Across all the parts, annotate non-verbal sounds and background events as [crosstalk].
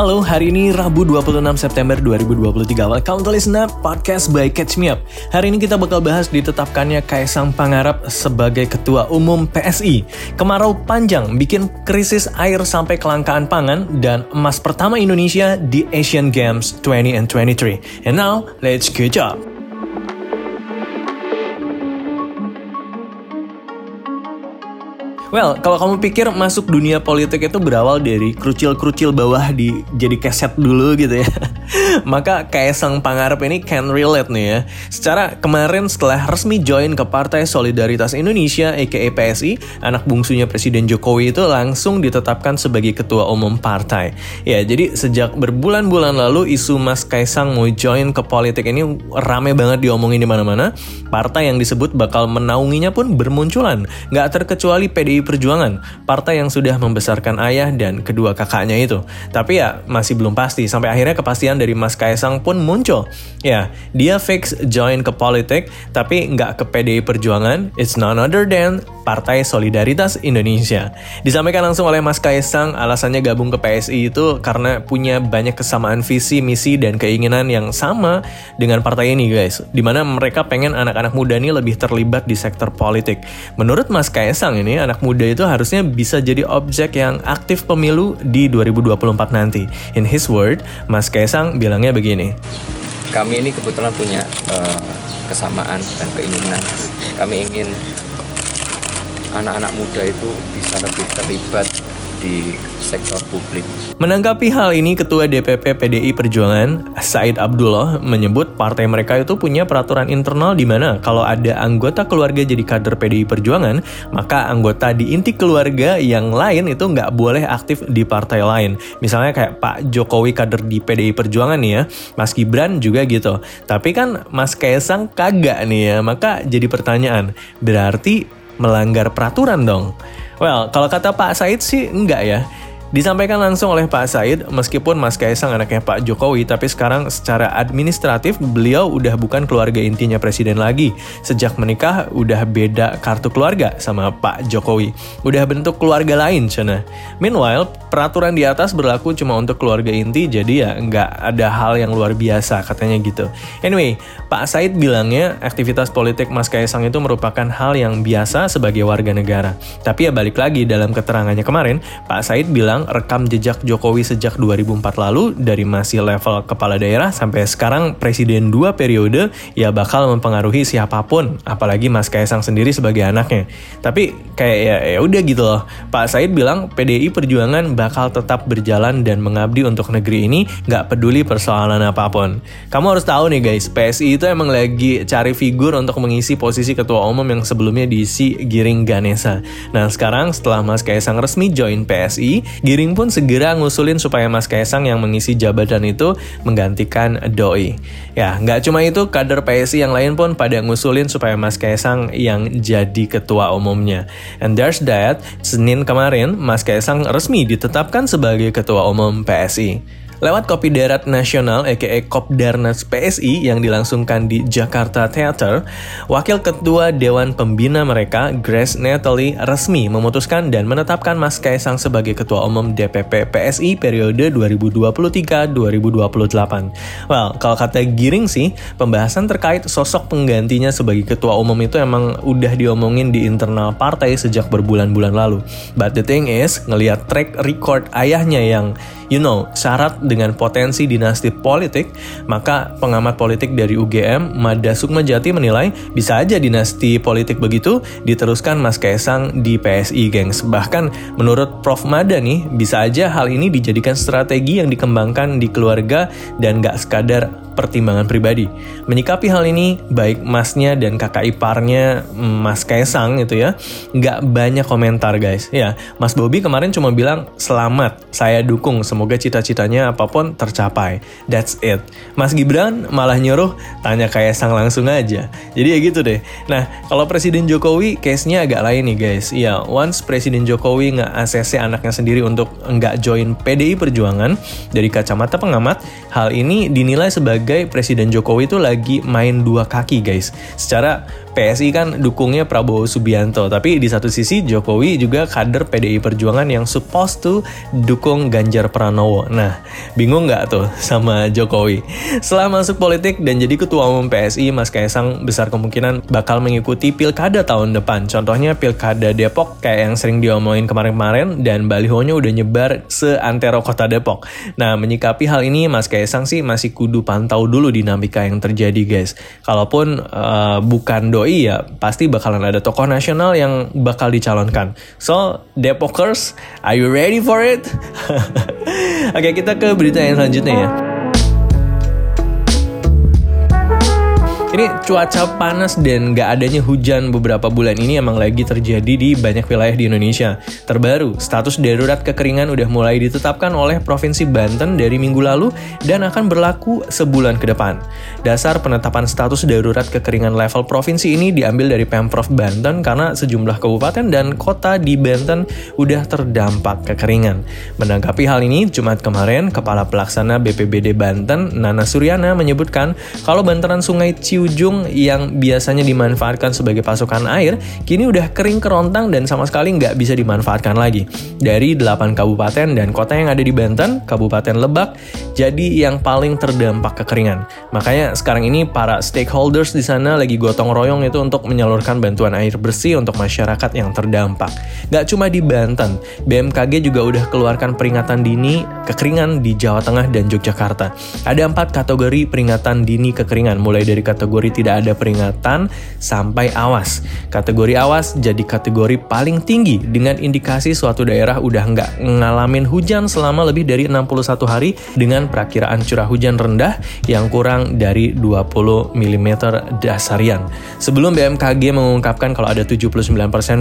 Halo, hari ini Rabu 26 September 2023. Welcome to listen up podcast by Catch Me Up. Hari ini kita bakal bahas ditetapkannya Kaisang Pangarap sebagai Ketua Umum PSI. Kemarau panjang bikin krisis air sampai kelangkaan pangan dan emas pertama Indonesia di Asian Games 20 and 23. And now, let's catch up. Well, kalau kamu pikir masuk dunia politik itu berawal dari krucil-krucil bawah di jadi keset dulu gitu ya. [laughs] Maka Kaisang Pangarep ini can relate nih ya. Secara kemarin setelah resmi join ke Partai Solidaritas Indonesia aka PSI, anak bungsunya Presiden Jokowi itu langsung ditetapkan sebagai ketua umum partai. Ya, jadi sejak berbulan-bulan lalu isu Mas Kaisang mau join ke politik ini rame banget diomongin di mana-mana. Partai yang disebut bakal menaunginya pun bermunculan. Nggak terkecuali PDI Perjuangan, partai yang sudah membesarkan ayah dan kedua kakaknya itu. Tapi ya masih belum pasti, sampai akhirnya kepastian dari Mas Kaisang pun muncul. Ya, dia fix join ke politik, tapi nggak ke PDI Perjuangan, it's none other than Partai Solidaritas Indonesia. Disampaikan langsung oleh Mas Kaisang, alasannya gabung ke PSI itu karena punya banyak kesamaan visi, misi, dan keinginan yang sama dengan partai ini guys. Di mana mereka pengen anak-anak muda ini lebih terlibat di sektor politik. Menurut Mas Kaisang ini, anak muda itu harusnya bisa jadi objek yang aktif pemilu di 2024 nanti. In his word, Mas Kaisang bilangnya begini. Kami ini kebetulan punya uh, kesamaan dan keinginan. Kami ingin anak-anak muda itu bisa lebih terlibat di sektor publik. Menanggapi hal ini, Ketua DPP PDI Perjuangan, Said Abdullah, menyebut partai mereka itu punya peraturan internal di mana kalau ada anggota keluarga jadi kader PDI Perjuangan, maka anggota di inti keluarga yang lain itu nggak boleh aktif di partai lain. Misalnya kayak Pak Jokowi kader di PDI Perjuangan nih ya, Mas Gibran juga gitu. Tapi kan Mas Kaisang kagak nih ya, maka jadi pertanyaan, berarti melanggar peraturan dong. Well, kalau kata Pak Said sih enggak ya. Disampaikan langsung oleh Pak Said, meskipun Mas Kaisang anaknya Pak Jokowi, tapi sekarang secara administratif beliau udah bukan keluarga intinya presiden lagi. Sejak menikah udah beda kartu keluarga sama Pak Jokowi. Udah bentuk keluarga lain, cina. Meanwhile, peraturan di atas berlaku cuma untuk keluarga inti, jadi ya nggak ada hal yang luar biasa katanya gitu. Anyway, Pak Said bilangnya aktivitas politik Mas Kaisang itu merupakan hal yang biasa sebagai warga negara. Tapi ya balik lagi dalam keterangannya kemarin, Pak Said bilang rekam jejak Jokowi sejak 2004 lalu dari masih level kepala daerah sampai sekarang presiden dua periode ya bakal mempengaruhi siapa pun apalagi Mas Kaisang sendiri sebagai anaknya. Tapi kayak ya, ya udah gitu loh. Pak Said bilang PDI Perjuangan bakal tetap berjalan dan mengabdi untuk negeri ini nggak peduli persoalan apa pun. Kamu harus tahu nih guys, PSI itu emang lagi cari figur untuk mengisi posisi ketua umum yang sebelumnya diisi Giring Ganesa. Nah sekarang setelah Mas Kaisang resmi join PSI, Giring pun segera ngusulin supaya Mas Kaisang yang mengisi jabatan itu menggantikan Doi. Ya, nggak cuma itu, kader PSI yang lain pun pada ngusulin supaya Mas Kaisang yang jadi ketua umumnya. And there's that, Senin kemarin Mas Kaisang resmi ditetapkan sebagai ketua umum PSI. Lewat Kopi Darat Nasional aka Kopdarnas PSI yang dilangsungkan di Jakarta Theater, Wakil Ketua Dewan Pembina mereka, Grace Natalie, resmi memutuskan dan menetapkan Mas Kaisang sebagai Ketua Umum DPP PSI periode 2023-2028. Well, kalau kata Giring sih, pembahasan terkait sosok penggantinya sebagai Ketua Umum itu emang udah diomongin di internal partai sejak berbulan-bulan lalu. But the thing is, ngelihat track record ayahnya yang you know, syarat dengan potensi dinasti politik, maka pengamat politik dari UGM, Mada Sukmajati menilai bisa aja dinasti politik begitu diteruskan Mas Kaisang di PSI, gengs. Bahkan menurut Prof. Mada nih, bisa aja hal ini dijadikan strategi yang dikembangkan di keluarga dan gak sekadar pertimbangan pribadi. Menyikapi hal ini, baik masnya dan kakak iparnya Mas Kaisang itu ya, nggak banyak komentar guys. Ya, Mas Bobby kemarin cuma bilang, selamat, saya dukung, semoga cita-citanya apa pun tercapai. That's it. Mas Gibran malah nyuruh tanya Kaisang langsung aja. Jadi ya gitu deh. Nah, kalau Presiden Jokowi, case-nya agak lain nih guys. Ya, once Presiden Jokowi nggak ACC anaknya sendiri untuk nggak join PDI Perjuangan, dari kacamata pengamat, hal ini dinilai sebagai sebagai Presiden Jokowi itu lagi main dua kaki guys. Secara PSI kan dukungnya Prabowo Subianto, tapi di satu sisi Jokowi juga kader PDI Perjuangan yang supposed to dukung Ganjar Pranowo. Nah, bingung nggak tuh sama Jokowi? Setelah masuk politik dan jadi ketua umum PSI, Mas Kaisang besar kemungkinan bakal mengikuti pilkada tahun depan. Contohnya pilkada Depok kayak yang sering diomongin kemarin-kemarin dan balihonya udah nyebar seantero kota Depok. Nah, menyikapi hal ini Mas Kaisang sih masih kudu pantau dulu dinamika yang terjadi guys. Kalaupun uh, bukan doi ya pasti bakalan ada tokoh nasional yang bakal dicalonkan. So, Depokers, are you ready for it? [laughs] Oke, kita ke berita yang selanjutnya ya. Ini cuaca panas dan gak adanya hujan beberapa bulan ini emang lagi terjadi di banyak wilayah di Indonesia. Terbaru, status darurat kekeringan udah mulai ditetapkan oleh Provinsi Banten dari minggu lalu dan akan berlaku sebulan ke depan. Dasar penetapan status darurat kekeringan level provinsi ini diambil dari Pemprov Banten karena sejumlah kabupaten dan kota di Banten udah terdampak kekeringan. Menanggapi hal ini, Jumat kemarin, Kepala Pelaksana BPBD Banten, Nana Suryana, menyebutkan kalau bantaran sungai Ciu ujung yang biasanya dimanfaatkan sebagai pasokan air, kini udah kering kerontang dan sama sekali nggak bisa dimanfaatkan lagi. Dari 8 kabupaten dan kota yang ada di Banten, Kabupaten Lebak, jadi yang paling terdampak kekeringan. Makanya sekarang ini para stakeholders di sana lagi gotong royong itu untuk menyalurkan bantuan air bersih untuk masyarakat yang terdampak. Gak cuma di Banten, BMKG juga udah keluarkan peringatan dini kekeringan di Jawa Tengah dan Yogyakarta. Ada empat kategori peringatan dini kekeringan, mulai dari kategori kategori tidak ada peringatan sampai awas. Kategori awas jadi kategori paling tinggi dengan indikasi suatu daerah udah nggak ngalamin hujan selama lebih dari 61 hari dengan perakiraan curah hujan rendah yang kurang dari 20 mm dasarian. Sebelum BMKG mengungkapkan kalau ada 79%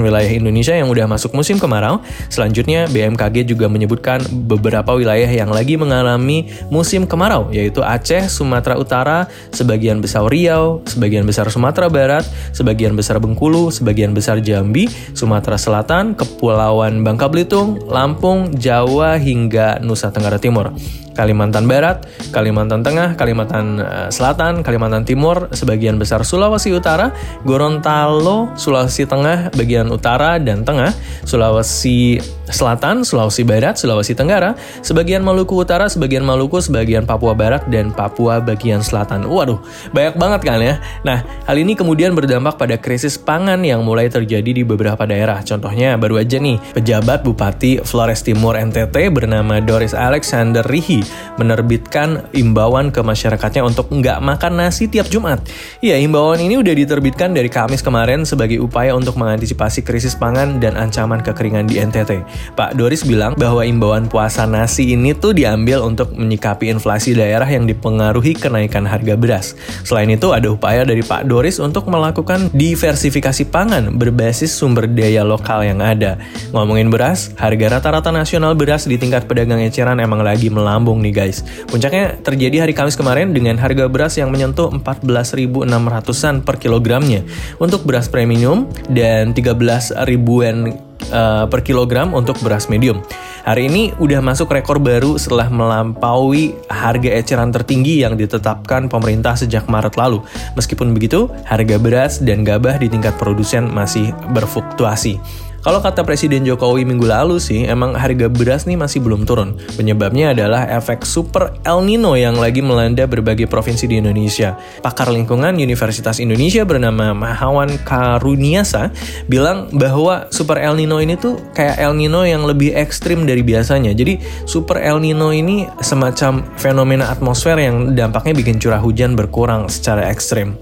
wilayah Indonesia yang udah masuk musim kemarau, selanjutnya BMKG juga menyebutkan beberapa wilayah yang lagi mengalami musim kemarau yaitu Aceh, Sumatera Utara, sebagian besar Riau, Riau, sebagian besar Sumatera Barat, sebagian besar Bengkulu, sebagian besar Jambi, Sumatera Selatan, Kepulauan Bangka Belitung, Lampung, Jawa hingga Nusa Tenggara Timur. Kalimantan Barat, Kalimantan Tengah, Kalimantan eh, Selatan, Kalimantan Timur, sebagian besar Sulawesi Utara, Gorontalo, Sulawesi Tengah, bagian utara dan tengah, Sulawesi Selatan, Sulawesi Barat, Sulawesi Tenggara, sebagian Maluku Utara, sebagian Maluku, sebagian Papua Barat, dan Papua bagian selatan. Waduh, banyak banget kan ya? Nah, hal ini kemudian berdampak pada krisis pangan yang mulai terjadi di beberapa daerah. Contohnya, baru aja nih, pejabat Bupati Flores Timur NTT bernama Doris Alexander Rihi menerbitkan imbauan ke masyarakatnya untuk nggak makan nasi tiap Jumat. Iya, imbauan ini udah diterbitkan dari Kamis kemarin sebagai upaya untuk mengantisipasi krisis pangan dan ancaman kekeringan di NTT. Pak Doris bilang bahwa imbauan puasa nasi ini tuh diambil untuk menyikapi inflasi daerah yang dipengaruhi kenaikan harga beras. Selain itu, ada upaya dari Pak Doris untuk melakukan diversifikasi pangan berbasis sumber daya lokal yang ada. Ngomongin beras, harga rata-rata nasional beras di tingkat pedagang eceran emang lagi melambung nih guys. Puncaknya terjadi hari Kamis kemarin dengan harga beras yang menyentuh 14.600-an per kilogramnya untuk beras premium dan 13 ribuan uh, per kilogram untuk beras medium. Hari ini udah masuk rekor baru setelah melampaui harga eceran tertinggi yang ditetapkan pemerintah sejak Maret lalu. Meskipun begitu, harga beras dan gabah di tingkat produsen masih berfluktuasi. Kalau kata Presiden Jokowi minggu lalu sih, emang harga beras nih masih belum turun. Penyebabnya adalah efek super El Nino yang lagi melanda berbagai provinsi di Indonesia. Pakar lingkungan Universitas Indonesia bernama Mahawan Karuniasa bilang bahwa super El Nino ini tuh kayak El Nino yang lebih ekstrim dari biasanya. Jadi super El Nino ini semacam fenomena atmosfer yang dampaknya bikin curah hujan berkurang secara ekstrim.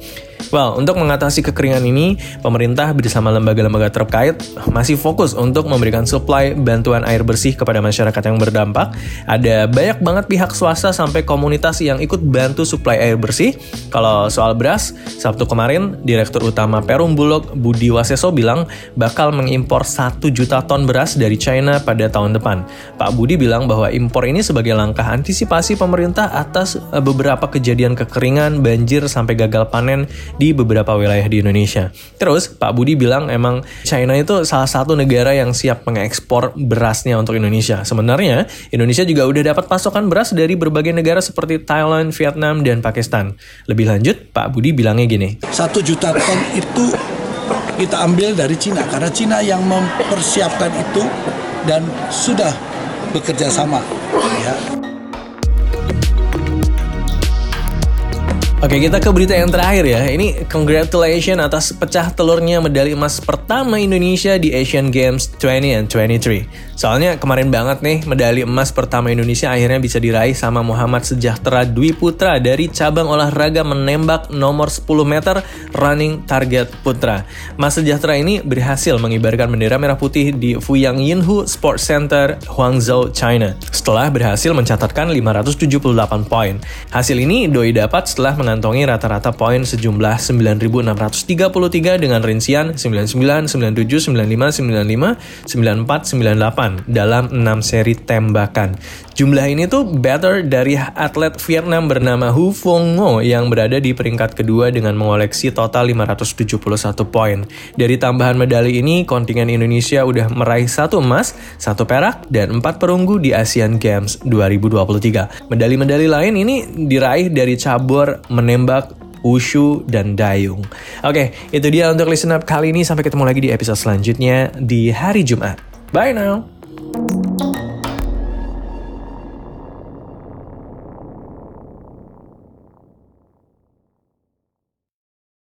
Well, untuk mengatasi kekeringan ini, pemerintah bersama lembaga-lembaga terkait masih fokus untuk memberikan supply bantuan air bersih kepada masyarakat yang berdampak. Ada banyak banget pihak swasta sampai komunitas yang ikut bantu supply air bersih. Kalau soal beras, Sabtu kemarin, Direktur Utama Perum Bulog Budi Waseso bilang bakal mengimpor 1 juta ton beras dari China pada tahun depan. Pak Budi bilang bahwa impor ini sebagai langkah antisipasi pemerintah atas eh, beberapa kejadian kekeringan, banjir, sampai gagal panen di beberapa wilayah di Indonesia. Terus Pak Budi bilang emang China itu salah satu negara yang siap mengekspor berasnya untuk Indonesia. Sebenarnya Indonesia juga udah dapat pasokan beras dari berbagai negara seperti Thailand, Vietnam, dan Pakistan. Lebih lanjut, Pak Budi bilangnya gini. Satu juta ton itu kita ambil dari Cina karena Cina yang mempersiapkan itu dan sudah bekerja sama ya Oke, kita ke berita yang terakhir ya. Ini congratulations atas pecah telurnya medali emas pertama Indonesia di Asian Games 20 and 23. Soalnya kemarin banget nih medali emas pertama Indonesia akhirnya bisa diraih sama Muhammad Sejahtera Dwi Putra dari cabang olahraga menembak nomor 10 meter running target putra. Mas Sejahtera ini berhasil mengibarkan bendera merah putih di Fuyang Yinhu Sports Center, Huangzhou, China. Setelah berhasil mencatatkan 578 poin. Hasil ini Doi dapat setelah mengantongi rata-rata poin sejumlah 9.633 dengan rincian 99, 97, 95, 95, 94, 98 dalam 6 seri tembakan. Jumlah ini tuh better dari atlet Vietnam bernama Hu Phong Ngo yang berada di peringkat kedua dengan mengoleksi total 571 poin. Dari tambahan medali ini, kontingen Indonesia udah meraih satu emas, satu perak, dan empat perunggu di Asian Games 2023. Medali-medali lain ini diraih dari cabur menembak, wushu, dan dayung. Oke, itu dia untuk listen up kali ini. Sampai ketemu lagi di episode selanjutnya di hari Jumat. Bye now!